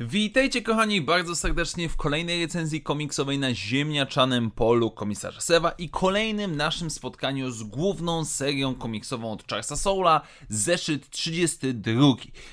Witajcie kochani bardzo serdecznie w kolejnej recenzji komiksowej na ziemniaczanym polu komisarza Sewa i kolejnym naszym spotkaniu z główną serią komiksową od Charlesa Soula, zeszyt 32.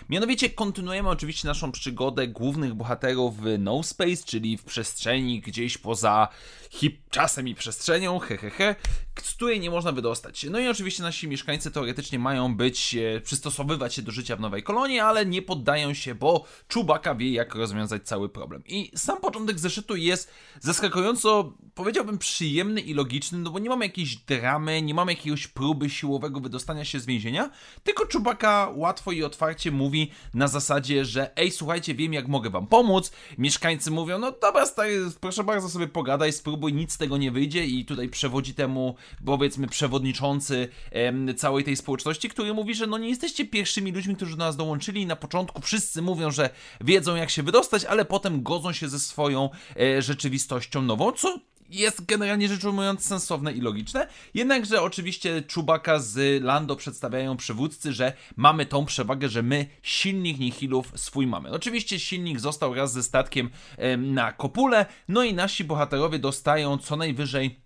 Mianowicie kontynuujemy oczywiście naszą przygodę głównych bohaterów w No Space, czyli w przestrzeni gdzieś poza hip czasem i przestrzenią, hehehe, z której nie można wydostać. No i oczywiście nasi mieszkańcy teoretycznie mają być, e, przystosowywać się do życia w nowej kolonii, ale nie poddają się, bo Czubaka wie jak rozwiązać cały problem. I sam początek zeszytu jest zaskakująco, powiedziałbym, przyjemny i logiczny, no bo nie mamy jakiejś dramy, nie mamy jakiegoś próby siłowego wydostania się z więzienia, tylko Czubaka łatwo i otwarcie mówi na zasadzie, że ej, słuchajcie, wiem jak mogę wam pomóc. Mieszkańcy mówią, no dobra, stary, proszę bardzo sobie pogadaj, spróbuj, nic z tego nie wyjdzie. I tutaj przewodzi temu, powiedzmy, przewodniczący em, całej tej społeczności, który mówi, że no nie jesteście pierwszymi ludźmi, którzy do nas dołączyli. Na początku wszyscy mówią, że wiedzą jak się wydostać, ale potem godzą się ze swoją e, rzeczywistością nową, co jest generalnie rzecz ujmując sensowne i logiczne, jednakże oczywiście Czubaka z Lando przedstawiają przywódcy, że mamy tą przewagę, że my silnik Nihilów swój mamy. Oczywiście silnik został raz ze statkiem em, na kopule, no i nasi bohaterowie dostają co najwyżej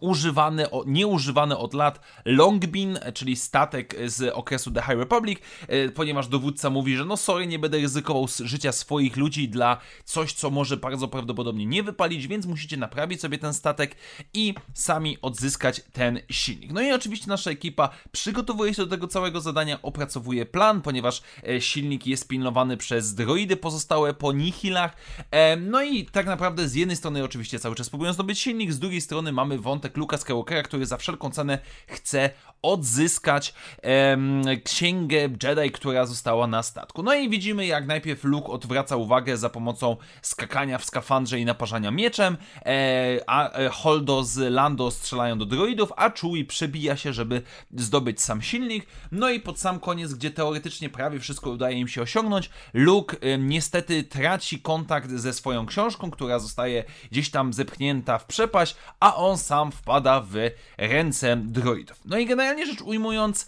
używany, nieużywany od lat Longbean, czyli statek z okresu The High Republic, e, ponieważ dowódca mówi, że no sorry, nie będę ryzykował życia swoich ludzi dla coś, co może bardzo prawdopodobnie nie wypalić, więc musicie naprawić sobie ten statek i sami odzyskać ten silnik. No i oczywiście nasza ekipa przygotowuje się do tego całego zadania, opracowuje plan, ponieważ e, silnik jest pilnowany przez droidy pozostałe po nihilach. E, no i tak naprawdę z jednej strony oczywiście cały czas próbują zdobyć silnik, z drugiej strony mamy wątek wątek Luka Skywalkera, który za wszelką cenę chce odzyskać em, księgę Jedi, która została na statku. No i widzimy, jak najpierw Luke odwraca uwagę za pomocą skakania w skafandrze i naparzania mieczem, e, a e, Holdo z Lando strzelają do droidów, a Chewie przebija się, żeby zdobyć sam silnik. No i pod sam koniec, gdzie teoretycznie prawie wszystko udaje im się osiągnąć, Luke e, niestety traci kontakt ze swoją książką, która zostaje gdzieś tam zepchnięta w przepaść, a on sam wpada w ręce droidów. No i generalnie rzecz ujmując,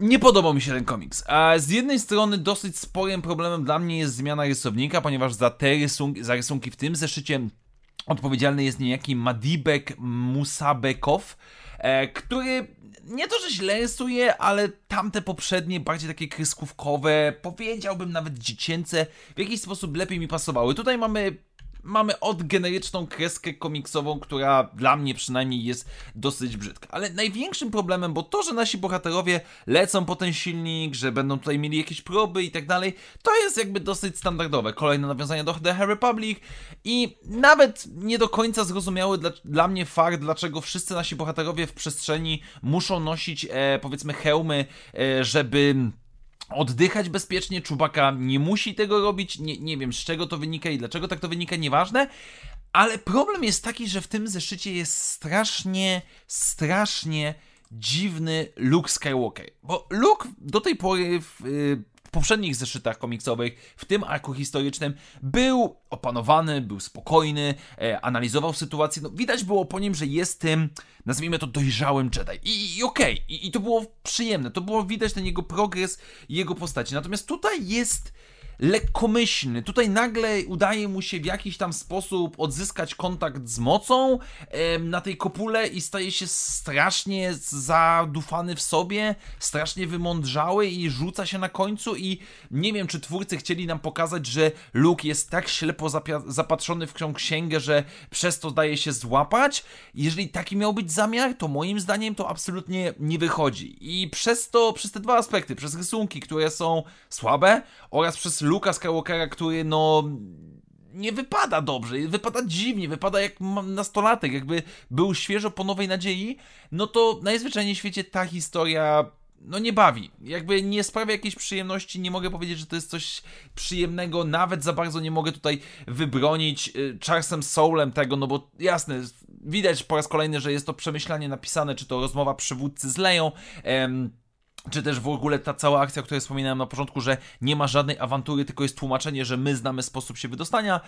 nie podobał mi się ten komiks. A z jednej strony dosyć sporym problemem dla mnie jest zmiana rysownika, ponieważ za te rysunki, za rysunki w tym zeszycie odpowiedzialny jest niejaki Madibek Musabekow, e, który nie to, że źle rysuje, ale tamte poprzednie, bardziej takie kreskówkowe, powiedziałbym nawet dziecięce, w jakiś sposób lepiej mi pasowały. Tutaj mamy mamy odgeneryczną kreskę komiksową, która dla mnie przynajmniej jest dosyć brzydka. Ale największym problemem, bo to, że nasi bohaterowie lecą po ten silnik, że będą tutaj mieli jakieś próby i tak dalej, to jest jakby dosyć standardowe. Kolejne nawiązania do The High Republic i nawet nie do końca zrozumiały dla, dla mnie fakt, dlaczego wszyscy nasi bohaterowie w przestrzeni muszą nosić, e, powiedzmy, hełmy, e, żeby oddychać bezpiecznie. Czubaka nie musi tego robić. Nie, nie wiem z czego to wynika i dlaczego tak to wynika, nieważne. Ale problem jest taki, że w tym zeszycie jest strasznie, strasznie dziwny Luke Skywalker. Bo Luke do tej pory w, w poprzednich zeszytach komiksowych, w tym arku historycznym, był opanowany, był spokojny, e, analizował sytuację. No, widać było po nim, że jest tym, nazwijmy to, dojrzałym Jedi. I, i okej, okay. I, i to było przyjemne, to było widać ten jego progres jego postaci. Natomiast tutaj jest lekkomyślny. Tutaj nagle udaje mu się w jakiś tam sposób odzyskać kontakt z mocą e, na tej kopule i staje się strasznie zadufany w sobie, strasznie wymądrzały i rzuca się na końcu i nie wiem, czy twórcy chcieli nam pokazać, że Luke jest tak ślepo zapatrzony w księgę, że przez to daje się złapać. Jeżeli taki miał być zamiar, to moim zdaniem to absolutnie nie wychodzi. I przez to, przez te dwa aspekty, przez rysunki, które są słabe oraz przez Luka Skywalkera, który no nie wypada dobrze, wypada dziwnie, wypada jak nastolatek, jakby był świeżo po nowej nadziei, no to najzwyczajniej w świecie ta historia no nie bawi. Jakby nie sprawia jakiejś przyjemności, nie mogę powiedzieć, że to jest coś przyjemnego, nawet za bardzo nie mogę tutaj wybronić y, Charlesem Soulem tego, no bo jasne, widać po raz kolejny, że jest to przemyślanie napisane, czy to rozmowa przywódcy z Leją, em, czy też w ogóle ta cała akcja, o której wspominałem na początku, że nie ma żadnej awantury, tylko jest tłumaczenie, że my znamy sposób się wydostania.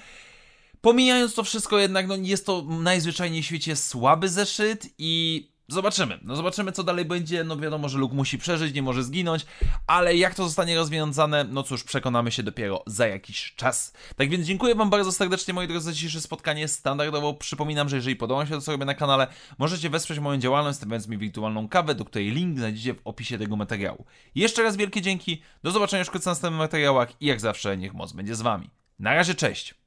Pomijając to wszystko jednak, no jest to najzwyczajniej w świecie słaby zeszyt i Zobaczymy. No zobaczymy, co dalej będzie. No wiadomo, że Luke musi przeżyć, nie może zginąć, ale jak to zostanie rozwiązane, no cóż, przekonamy się dopiero za jakiś czas. Tak więc dziękuję Wam bardzo serdecznie, moi drodzy, za dzisiejsze spotkanie. Standardowo przypominam, że jeżeli podoba się to, co robię na kanale, możecie wesprzeć moją działalność, stawiając mi wirtualną kawę, do której link znajdziecie w opisie tego materiału. Jeszcze raz wielkie dzięki, do zobaczenia wkrótce na następnych materiałach i jak zawsze, niech moc będzie z Wami. Na razie, cześć!